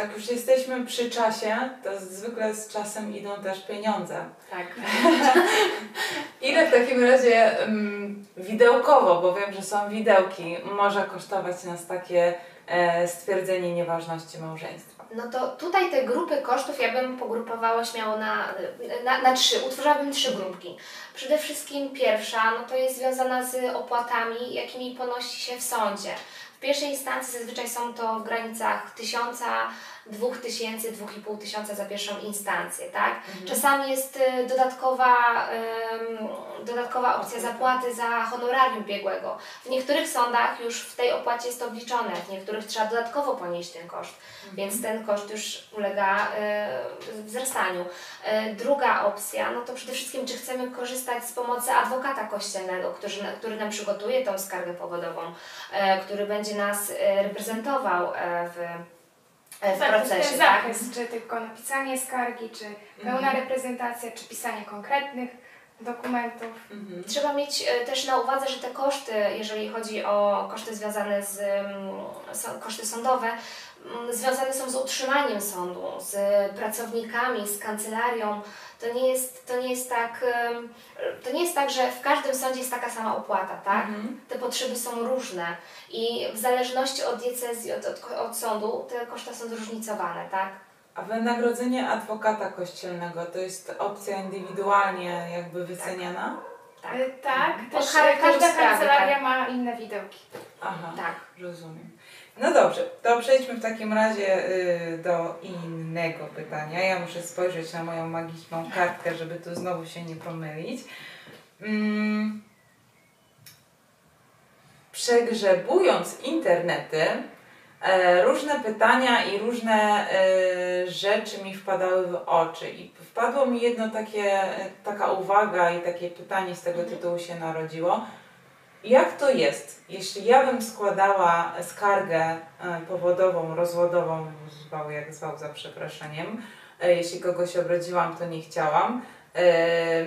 jak już jesteśmy przy czasie, to zwykle z czasem idą też pieniądze. Tak. Ile w takim razie um, widełkowo, bo wiem, że są widełki, może kosztować nas takie e, stwierdzenie nieważności małżeństwa? No to tutaj te grupy kosztów ja bym pogrupowała śmiało na, na, na trzy, utworzyłabym trzy grupki. Przede wszystkim pierwsza, no to jest związana z opłatami, jakimi ponosi się w sądzie. W pierwszej instancji zazwyczaj są to w granicach tysiąca, dwóch tysięcy, dwóch i pół tysiąca za pierwszą instancję, tak? Mhm. Czasami jest y, dodatkowa, um, dodatkowa opcja zapłaty za honorarium biegłego. W niektórych sądach już w tej opłacie jest to wliczone, w niektórych trzeba dodatkowo ponieść ten koszt, mhm. więc ten koszt już ulega y, wzrastaniu. Y, druga opcja, no to przede wszystkim, czy chcemy korzystać z pomocy adwokata kościelnego, który, który nam przygotuje tą skargę powodową, y, który będzie nas y, reprezentował w w tak, procesie. Ten tak? zakres, tak? czy tylko napisanie skargi, czy pełna mhm. reprezentacja, czy pisanie konkretnych dokumentów. Mhm. Trzeba mieć e, też na uwadze, że te koszty, jeżeli chodzi o koszty związane z mm, koszty sądowe, związane są z utrzymaniem sądu, z pracownikami, z kancelarią. To nie jest, to nie jest tak, to nie jest tak, że w każdym sądzie jest taka sama opłata, tak? Mhm. Te potrzeby są różne i w zależności od diecezji, od, od, od sądu, te koszty są zróżnicowane, tak? A wynagrodzenie adwokata kościelnego to jest opcja indywidualnie jakby wyceniana? Tak. tak, tak. Też każda kancelaria tak. ma inne widełki. Aha, tak. rozumiem. No dobrze, to przejdźmy w takim razie y, do innego pytania. Ja muszę spojrzeć na moją magiczną kartkę, żeby tu znowu się nie pomylić. Mm. Przegrzebując internety, e, różne pytania i różne e, rzeczy mi wpadały w oczy. I wpadło mi jedno takie, taka uwaga i takie pytanie z tego tytułu się narodziło jak to jest, jeśli ja bym składała skargę e, powodową, rozwodową, zwał jak zwał za przeproszeniem, e, jeśli kogoś obraziłam, to nie chciałam. E,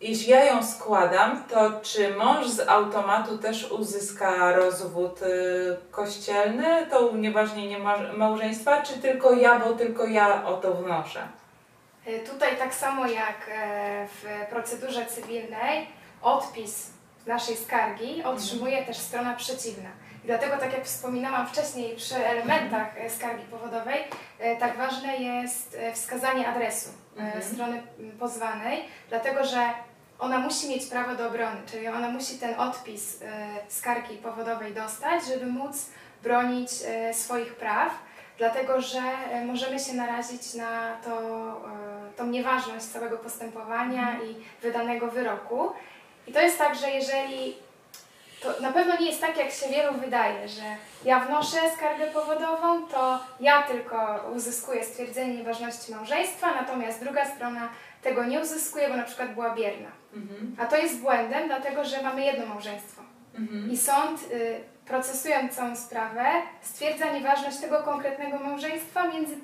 jeśli ja ją składam, to czy mąż z automatu też uzyska rozwód kościelny, to unieważnienie małżeństwa, czy tylko ja, bo tylko ja o to wnoszę? Tutaj tak samo jak w procedurze cywilnej, odpis naszej skargi otrzymuje też strona przeciwna. I dlatego, tak jak wspominałam wcześniej przy elementach e, skargi powodowej, e, tak ważne jest e, wskazanie adresu mhm. strony pozwanej, dlatego że ona musi mieć prawo do obrony, czyli ona musi ten odpis skargi powodowej dostać, żeby móc bronić swoich praw, dlatego że możemy się narazić na to, tą nieważność całego postępowania mhm. i wydanego wyroku. I to jest tak, że jeżeli to na pewno nie jest tak, jak się wielu wydaje, że ja wnoszę skargę powodową, to ja tylko uzyskuję stwierdzenie nieważności małżeństwa, natomiast druga strona tego nie uzyskuje, bo na przykład była bierna. Mhm. A to jest błędem, dlatego że mamy jedno małżeństwo. Mhm. I sąd, y, procesując całą sprawę, stwierdza nieważność tego konkretnego małżeństwa między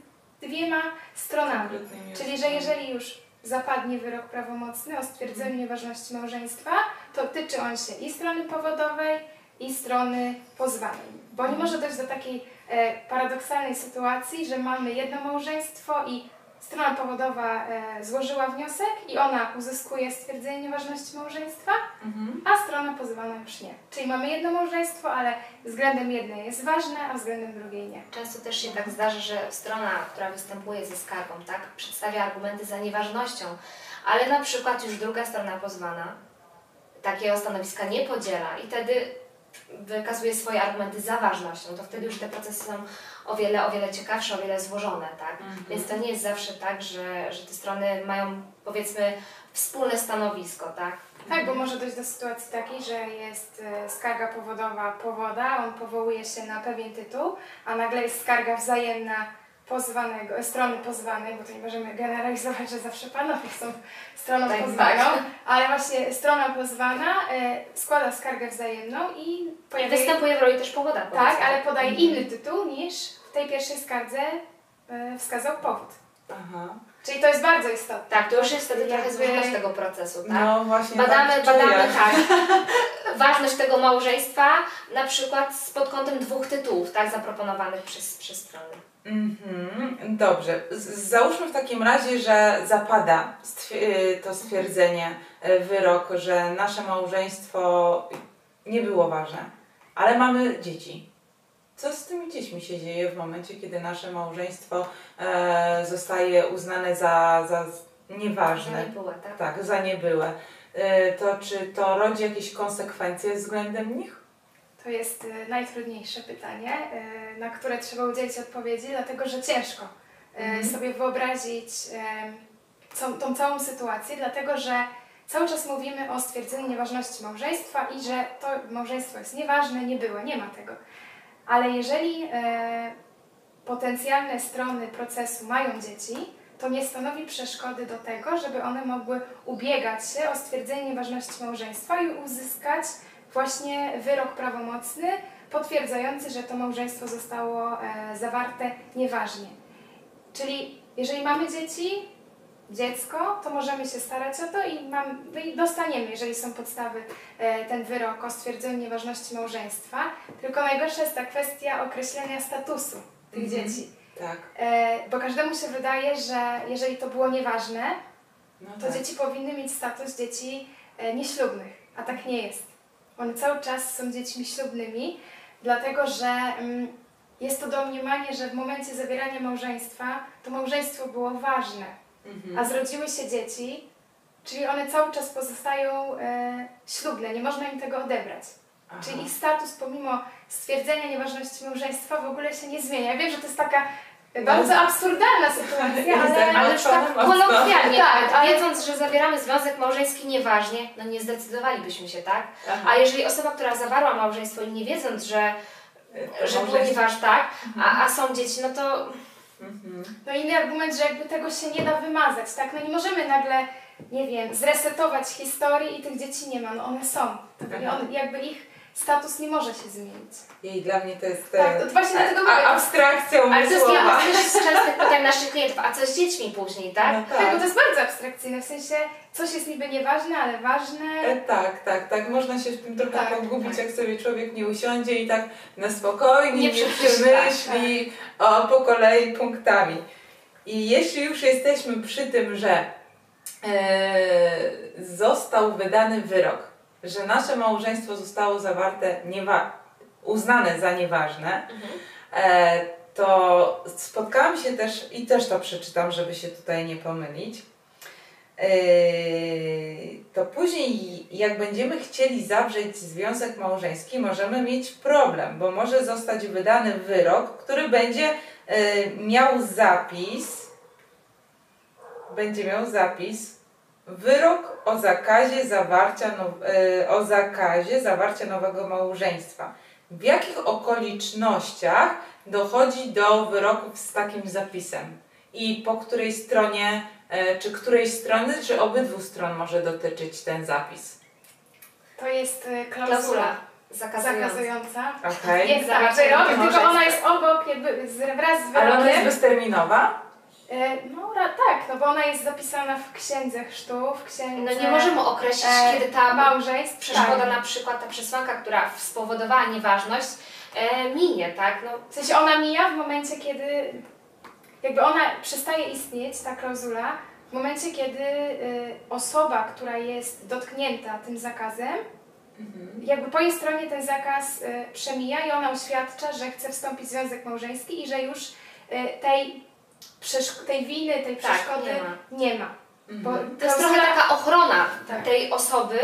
dwiema stronami. Czyli, że jeżeli już zapadnie wyrok prawomocny o stwierdzeniu nieważności małżeństwa, to tyczy on się i strony powodowej, i strony pozwanej. Bo nie może dojść do takiej e, paradoksalnej sytuacji, że mamy jedno małżeństwo i strona powodowa e, złożyła wniosek i ona uzyskuje stwierdzenie nieważności małżeństwa, mhm. a strona pozwana już nie. Czyli mamy jedno małżeństwo, ale względem jednej jest ważne, a względem drugiej nie. Często też się tak zdarza, że strona, która występuje ze skargą, tak, przedstawia argumenty za nieważnością, ale na przykład już druga strona pozwana takiego stanowiska nie podziela i wtedy wykazuje swoje argumenty za ważnością, to wtedy już te procesy są o wiele, o wiele ciekawsze, o wiele złożone, tak? Mhm. Więc to nie jest zawsze tak, że, że te strony mają powiedzmy wspólne stanowisko, tak? Tak, bo może dojść do sytuacji takiej, że jest e, skarga powodowa powoda, on powołuje się na pewien tytuł, a nagle jest skarga wzajemna pozwanego, strony pozwanej, bo to nie możemy generalizować, że zawsze panowie są stroną tak, pozwaną, tak. ale właśnie strona pozwana e, składa skargę wzajemną i pojawia Występuje w roli też powoda. Tak, ale podaje mhm. inny tytuł niż w tej pierwszej skardze e, wskazał powód. Aha. Czyli to jest bardzo istotne. Tak, to już jest wtedy trochę złożoność tego procesu, tak? No właśnie. Badamy, tak badamy tak. ważność tego małżeństwa, na przykład pod kątem dwóch tytułów, tak, zaproponowanych przez, przez strony. Mhm, dobrze. Z- Załóżmy w takim razie, że zapada stwier- y, to stwierdzenie, y, wyrok, że nasze małżeństwo nie było ważne, ale mamy dzieci. Co z tymi dziećmi się dzieje w momencie, kiedy nasze małżeństwo e, zostaje uznane za, za nieważne? Że nie była, tak? Tak, za niebyłe. Y, to czy to rodzi jakieś konsekwencje względem nich? To jest y, najtrudniejsze pytanie, y, na które trzeba udzielić odpowiedzi, dlatego że ciężko y, Mhm. sobie wyobrazić tą, całą sytuację, dlatego że cały czas mówimy o stwierdzeniu nieważności małżeństwa i że to małżeństwo jest nieważne, nie było, nie ma tego. Ale jeżeli e, potencjalne strony procesu mają dzieci, to nie stanowi przeszkody do tego, żeby one mogły ubiegać się o stwierdzenie nieważności małżeństwa i uzyskać właśnie wyrok prawomocny potwierdzający, że to małżeństwo zostało e, zawarte nieważnie. Czyli jeżeli mamy dzieci, dziecko, to możemy się starać o to i, mam, no i dostaniemy, jeżeli są podstawy, e, ten wyrok o stwierdzeniu nieważności małżeństwa. Tylko najgorsza jest ta kwestia określenia statusu tych Mhm. dzieci. Tak. E, bo każdemu się wydaje, że jeżeli to było nieważne, No to tak. dzieci powinny mieć status dzieci nieślubnych, a tak nie jest. One cały czas są dziećmi ślubnymi, dlatego że mm, jest to domniemanie, że w momencie zawierania małżeństwa to małżeństwo było ważne, Mhm. a zrodziły się dzieci, czyli one cały czas pozostają e, ślubne, nie można im tego odebrać. Aha. Czyli ich status pomimo stwierdzenia nieważności małżeństwa w ogóle się nie zmienia. Ja wiem, że to jest taka bardzo absurdalna sytuacja, ale... tak, Ale już tak mocno. kolokwialnie, Tak, tak, ale- wiedząc, że zawieramy związek małżeński nieważnie, no nie zdecydowalibyśmy się, tak? Aha. A jeżeli osoba, która zawarła małżeństwo i nie wiedząc, że, To że było tak, a, a są dzieci, no to Mhm. No inny argument, że jakby tego się nie da wymazać, tak? No nie możemy nagle, nie wiem, zresetować historii i tych dzieci nie ma, no one są. To on, jakby ich status nie może się zmienić. I dla mnie to jest Tak, e, to właśnie dlatego a, mówię. abstrakcja Ale to jest jedna z częstych pytań naszych klientów, a co z dziećmi później, tak? No Tak, bo to tak. jest bardzo abstrakcyjne, w sensie coś jest niby nieważne, ale ważne. E, tak, tak, tak. Można się w tym trochę Tak, pogubić, tak. jak sobie człowiek nie usiądzie i tak na spokojnie Nie nie, przemyśli o, po kolei punktami. I jeśli już jesteśmy przy tym, że e, został wydany wyrok, że nasze małżeństwo zostało zawarte, niewa- uznane za nieważne, e, to spotkałam się też, i też to przeczytam, żeby się tutaj nie pomylić, e, to później jak będziemy chcieli zawrzeć związek małżeński, możemy mieć problem, bo może zostać wydany wyrok, który będzie e, miał zapis, będzie miał zapis wyrok o zakazie zawarcia, e, o zakazie zawarcia nowego małżeństwa. W jakich okolicznościach dochodzi do wyroków z takim zapisem? I po której stronie, e, czy której strony, czy obydwu stron może dotyczyć ten zapis? To jest e, Klauzula klauzula zakazująca. zakazująca. Okej. Jest wyrok, tylko ona jest obok, jakby z, wraz z Ale ona jest wyrokiem. bezterminowa? E, No tak, no bo ona jest zapisana w księdze chrztu, w księdze No nie możemy określić, e, kiedy ta małżeństw. przeszkoda, tak. na przykład ta przesłanka, która spowodowała nieważność, e, minie, tak? No, W sensie ona mija w momencie, kiedy jakby ona przestaje istnieć, ta klauzula, w momencie, kiedy y, osoba, która jest dotknięta tym zakazem, jakby po jej stronie ten zakaz y, przemija i ona oświadcza, że chce wstąpić w związek małżeński i że już y, tej, przeszk- tej winy, tej Tak, przeszkody nie ma. nie ma. Bo Mhm. To jest trochę taka ochrona Tak. tej osoby,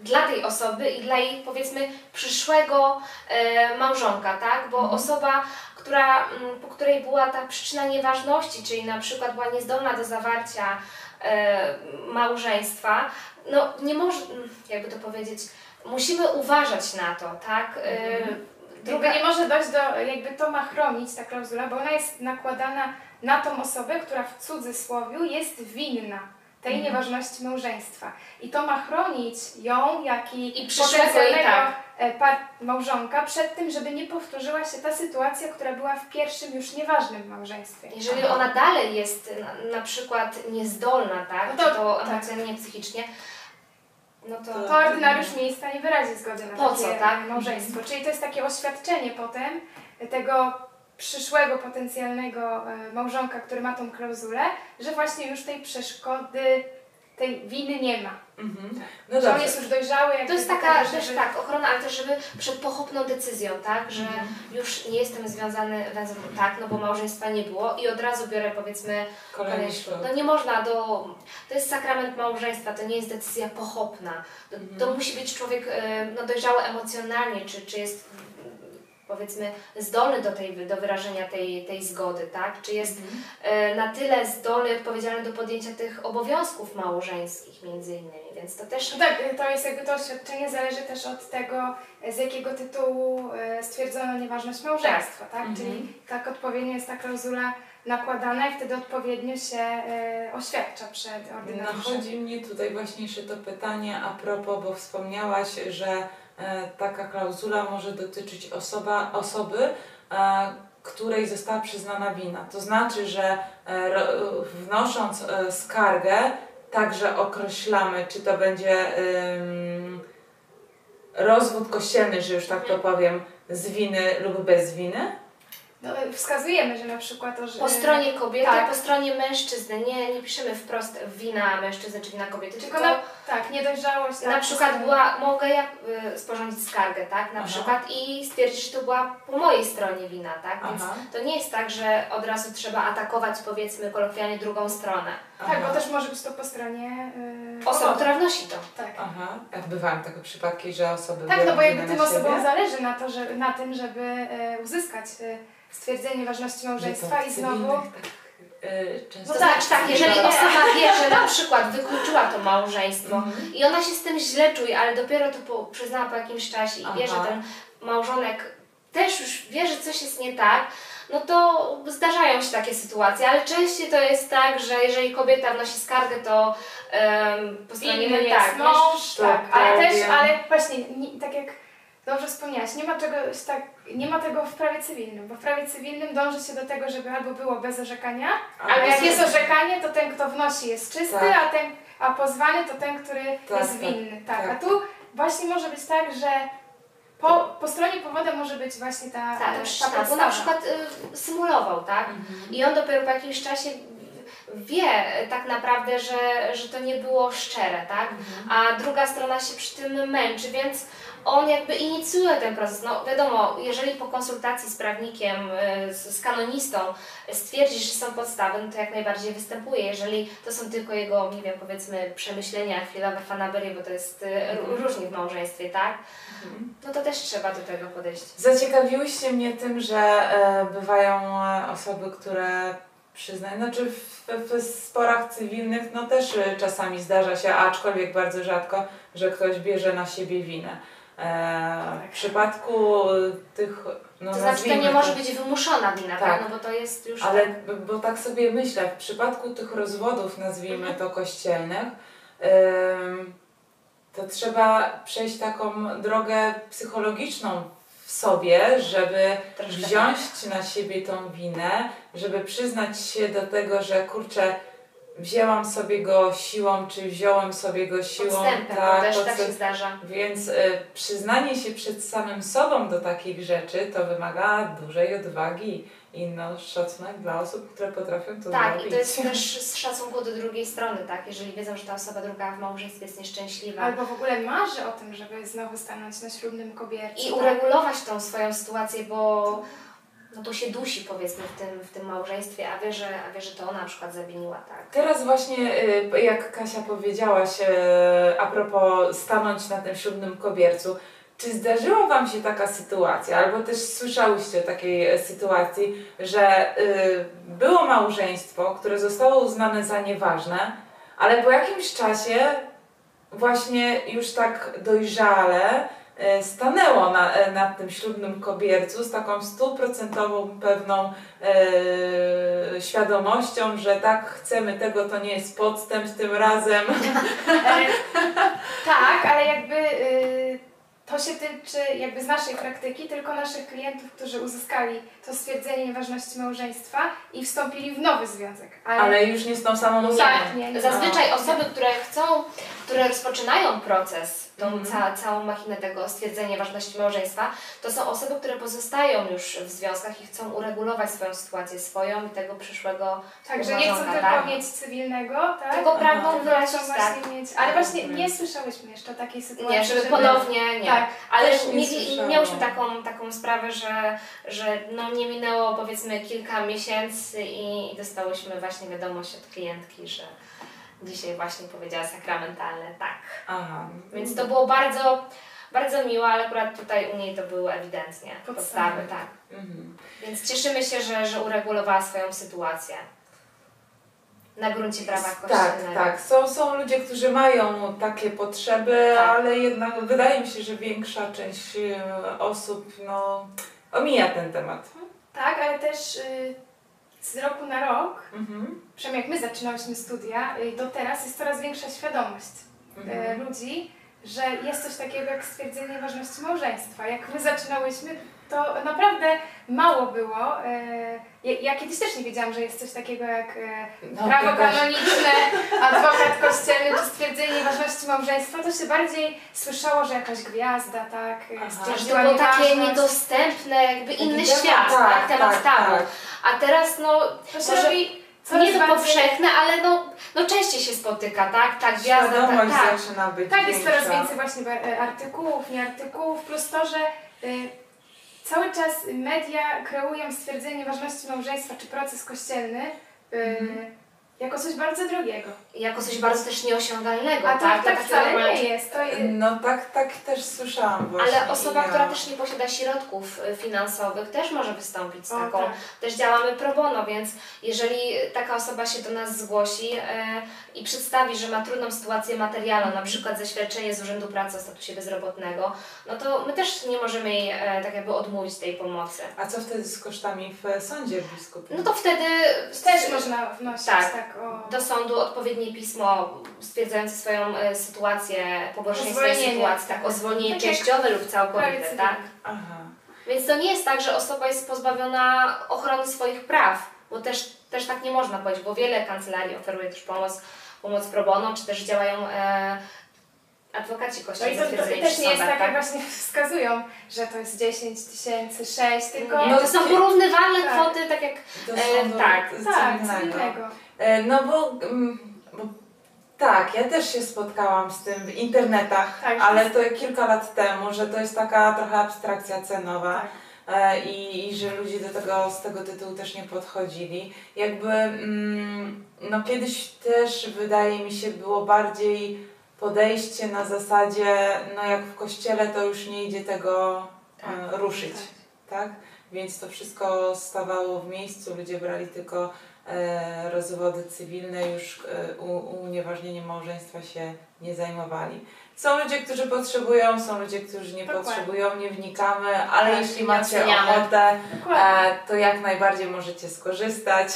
dla tej osoby i dla jej powiedzmy przyszłego e, małżonka, tak? Bo osoba, która, mm, po której była ta przyczyna nieważności, czyli na przykład była niezdolna do zawarcia e, małżeństwa, no nie może, mm, jakby to powiedzieć, musimy uważać na to, tak? E, Druga nie może dojść do, jakby to ma chronić ta klauzula, bo ona jest nakładana na tą osobę, która w cudzysłowiu jest winna tej Mhm. nieważności małżeństwa. I to ma chronić ją, jak i, I przyszłego i tak. e, małżonka przed tym, żeby nie powtórzyła się ta sytuacja, która była w pierwszym już nieważnym małżeństwie. Jeżeli ona dalej jest na, na przykład niezdolna, tak? No to- to tak. emocjonalnie, psychicznie, no to... To- To ordynariusz miejsca nie wyrazi zgody na Po takie co, tak? małżeństwo. Czyli to jest takie oświadczenie potem tego przyszłego potencjalnego e, małżonka, który ma tą klauzulę, że właśnie już tej przeszkody, tej winy nie ma. Mhm. No że on jest już dojrzały. jak To jest taka żeby- też tak, ochrona, ale też żeby przed pochopną decyzją, tak, że Mhm. już nie jestem związany węzłem, tak, no bo małżeństwa nie było i od razu biorę powiedzmy Kolejny ślub. No nie można do, to jest sakrament małżeństwa, to nie jest decyzja pochopna, to, to Mhm. musi być człowiek e, no, dojrzały emocjonalnie, czy, czy jest powiedzmy zdolny do, tej, do wyrażenia tej, tej zgody, tak, czy jest Mhm. e, na tyle zdolny i odpowiedzialny do podjęcia tych obowiązków małżeńskich między innymi, więc to też No tak, to jest jakby to oświadczenie zależy też od tego, z jakiego tytułu e, stwierdzono nieważność małżeństwa, tak? Mhm. Czyli tak odpowiednio jest ta klauzula nakładana i wtedy odpowiednio się e, oświadcza przed ordynariuszem. Nachodzi mnie tutaj właśnie jeszcze to pytanie a propos, bo wspomniałaś, że taka klauzula może dotyczyć osoba, osoby, e, której została przyznana wina. To znaczy, że e, wnosząc e, skargę, także określamy, czy to będzie rozwód kościelny, że już tak to powiem, z winy lub bez winy. No, e, wskazujemy, że na przykład to, że... po stronie kobiety, tak. po stronie mężczyzny, nie, nie piszemy wprost wina mężczyzny czy wina kobiety, Tylko tylko na, tak, niedojrzałość. Na tak, przykład po była, mogę ja y, sporządzić skargę, tak, na Aha. przykład i stwierdzić, że to była po mojej stronie wina, tak, więc Aha. to nie jest tak, że od razu trzeba atakować, powiedzmy, kolokwialnie drugą stronę. Tak, Aha. bo też może być to po stronie yy, Osoba, która wnosi to. Tak. Aha, bywają takie przypadki, że osoby Tak, no bo jakby tym na osobom zależy na, to, że, na tym, żeby e, uzyskać e, stwierdzenie ważności małżeństwa i znowu... cywilnych tak, y, często To znaczy tak, jeżeli osoba wie, że na przykład wykluczyła to małżeństwo Mhm. i ona się z tym źle czuje, ale dopiero to po, przyznała po jakimś czasie i wie, Aha. że ten małżonek też już wie, że coś jest nie tak, no to zdarzają się takie sytuacje, ale częściej to jest tak, że jeżeli kobieta wnosi skargę, to em, po stronie Inny mężczyzny- jest tak, mąż, to tak, ale też, powiem. ale właśnie, nie, tak jak dobrze wspomniałaś, nie ma czegoś tak, nie ma tego w prawie cywilnym, bo w prawie cywilnym dąży się do tego, żeby albo było bez orzekania, A ale jak po jest orzekanie, to ten, kto wnosi jest czysty, Tak. a ten, a pozwany to ten, który Tak, jest tak, winny. Tak. tak. A tu właśnie może być tak, że po, po stronie powodem może być właśnie ta, Tak, e, ta przyczyna, bo na przykład y, symulował, tak? Mhm. I on dopiero po jakimś czasie wie tak naprawdę, że, że to nie było szczere, tak? A druga strona się przy tym męczy, więc on jakby inicjuje ten proces. No wiadomo, jeżeli po konsultacji z prawnikiem, y, z, kanonistą stwierdzi, że są podstawy, no to jak najbardziej występuje. Jeżeli to są tylko jego, nie wiem, powiedzmy przemyślenia, chwilowe fanaberie, bo to jest y, Mhm. różnie w małżeństwie, tak? Mhm. No to też trzeba do tego podejść. Zaciekawiłyście mnie tym, że e, bywają e, osoby, które przyznają, znaczy w, w sporach cywilnych no też e, czasami zdarza się, aczkolwiek bardzo rzadko, że ktoś bierze na siebie winę. E, w przypadku tych, no To znaczy, to nie może być wymuszona wina, tak? Tak. No bo to jest już... Ale bo tak sobie myślę, w przypadku tych rozwodów, nazwijmy to kościelnych, to trzeba przejść taką drogę psychologiczną w sobie, żeby Troszkę wziąć na siebie tą winę, żeby przyznać się do tego, że kurczę, wzięłam sobie go siłą, czy wziąłem sobie go siłą. Podstępem, to też tak się zdarza. więc y, przyznanie się przed samym sobą do takich rzeczy to wymaga dużej odwagi i no, szacunek dla osób, które potrafią to Tak, zrobić. i to jest też z szacunku do drugiej strony, tak? Jeżeli wiedzą, że ta osoba druga w małżeństwie jest nieszczęśliwa. Albo w ogóle marzy o tym, żeby znowu stanąć na ślubnym kobiercu. I tak? uregulować tą swoją sytuację, bo, no bo się dusi powiedzmy w tym, w tym małżeństwie, a wie, że, a wie, że to ona na przykład zawiniła, tak? Teraz właśnie, y, jak Kasia powiedziałaś y, a propos stanąć na tym ślubnym kobiercu, czy zdarzyła Wam się taka sytuacja, albo też słyszałyście o takiej e, sytuacji, że y, było małżeństwo, które zostało uznane za nieważne, ale po jakimś czasie właśnie już tak dojrzale stanęło na, e, na tym ślubnym kobiercu z taką stuprocentową pewną e, świadomością, że tak chcemy tego, to nie jest podstęp tym razem. E, tak, ale jakby y, to się tyczy jakby z naszej praktyki, tylko naszych klientów, którzy uzyskali to stwierdzenie nieważności małżeństwa i wstąpili w nowy związek. Ale, Ale już nie z tą samą osobą. tak, nie, nie. Zazwyczaj osoby, które chcą które rozpoczynają proces, tą Mhm. ca, całą machinę tego stwierdzenia ważności małżeństwa, to są osoby, które pozostają już w związkach i chcą uregulować swoją sytuację swoją i tego przyszłego Także nie chcą współmałżonka, tylko tak? mieć cywilnego, tak? Tylko pragną wyrazić, chcą tak. właśnie mieć. Ale właśnie Mhm. nie słyszałyśmy jeszcze o takiej sytuacji. Nie, żeby ponownie, nie. Tak. Ale nie miałyśmy taką, taką sprawę, że, że no nie minęło powiedzmy kilka miesięcy i dostałyśmy właśnie wiadomość od klientki, że dzisiaj właśnie powiedziała sakramentalne tak. Aha. Więc to było bardzo, bardzo miłe, ale akurat tutaj u niej to były ewidentnie Podstawy. podstawy, tak. Mhm. Więc cieszymy się, że, że uregulowała swoją sytuację. Na gruncie prawa Tak, kościelnego. tak. Są, są ludzie, którzy mają takie potrzeby, Tak. ale jednak wydaje mi się, że większa część e, osób no, omija ten temat. Tak, ale też y, z roku na rok, Mhm. przynajmniej jak my zaczynałyśmy studia, y, do teraz jest coraz większa świadomość y, Mhm. ludzi, że jest coś takiego jak stwierdzenie ważności małżeństwa. Jak my zaczynałyśmy, to naprawdę mało było. y, Ja, ja kiedyś też nie wiedziałam, że jest coś takiego jak y, No, prawo kanoniczne, adwokat kościelny czy stwierdzenie ważności małżeństwa. To się bardziej słyszało, że jakaś gwiazda, tak, Aha. Że stwierdziła to było takie niedostępne, jakby inny temat, świat, tak, temat tak, tabu. tak. A teraz no To się Może robi coraz nie to powszechne, ale no, no częściej się spotyka, tak? Tak, gwiazda, tak, tak. zaczyna być Tak, jest coraz więcej właśnie e, artykułów, nie artykułów, plus to, że y, cały czas media kreują stwierdzenie ważności małżeństwa czy proces kościelny y, jako coś bardzo drogiego. Jako coś bardzo też nieosiągalnego, A tak? tak, takie wcale normalne- nie jest. To, y, No tak, tak też słyszałam właśnie. Ale osoba, ja. która też nie posiada środków y, finansowych, też może wystąpić z O, taką. tak. Też działamy pro bono, więc jeżeli taka osoba się do nas zgłosi e, i przedstawi, że ma trudną sytuację materialną, na przykład zaświadczenie z Urzędu Pracy o statusie bezrobotnego, no to my też nie możemy jej e, tak jakby odmówić tej pomocy. A co wtedy z kosztami w sądzie biskupim? No to wtedy też można wnosić Tak. tak, o... do sądu odpowiednie pismo stwierdzające swoją e, sytuację, pogorszenie swojej sytuacji, tak, o zwolnienie Tak jak częściowe lub całkowite, tak? Aha. Więc to nie jest tak, że osoba jest pozbawiona ochrony swoich praw, bo też, też tak nie można powiedzieć, bo wiele kancelarii oferuje też pomoc, pomoc pro bono, czy też działają e, adwokaci No kościelni i to, też nie jest tak, jak właśnie wskazują, że to jest 10 tysięcy, 6, tylko... Nie, No, to są porównywalne tak. kwoty, tak jak E, tak, Tak, cywilnego. E, No bo, mm, bo tak, ja też się spotkałam z tym w internetach, Tak, ale to kilka lat temu, że to jest taka trochę abstrakcja cenowa. Tak. E, I, i że ludzie do tego z tego tytułu też nie podchodzili. Jakby mm, no kiedyś też wydaje mi się było bardziej podejście na zasadzie, no jak w kościele to już nie idzie tego e, ruszyć, tak? Więc to wszystko stawało w miejscu, ludzie brali tylko rozwody cywilne, już e, unieważnieniem małżeństwa się nie zajmowali. Są ludzie, którzy potrzebują, są ludzie, którzy nie Dokładnie. potrzebują, nie wnikamy, ale Tak, jeśli macie ochotę, Dokładnie. e, to jak najbardziej możecie skorzystać.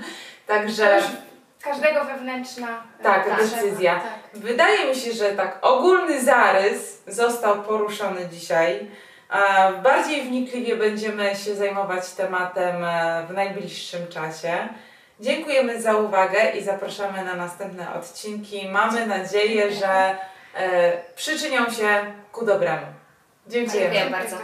Także każdego wewnętrzna e, Tak, decyzja. Tak. wydaje mi się, że tak ogólny zarys został poruszony dzisiaj. E, Bardziej wnikliwie będziemy się zajmować tematem e, w najbliższym czasie. Dziękujemy za uwagę i zapraszamy na następne odcinki. Mamy nadzieję, że e, przyczynią się ku dobremu. Dziękujemy. Dziękuję bardzo.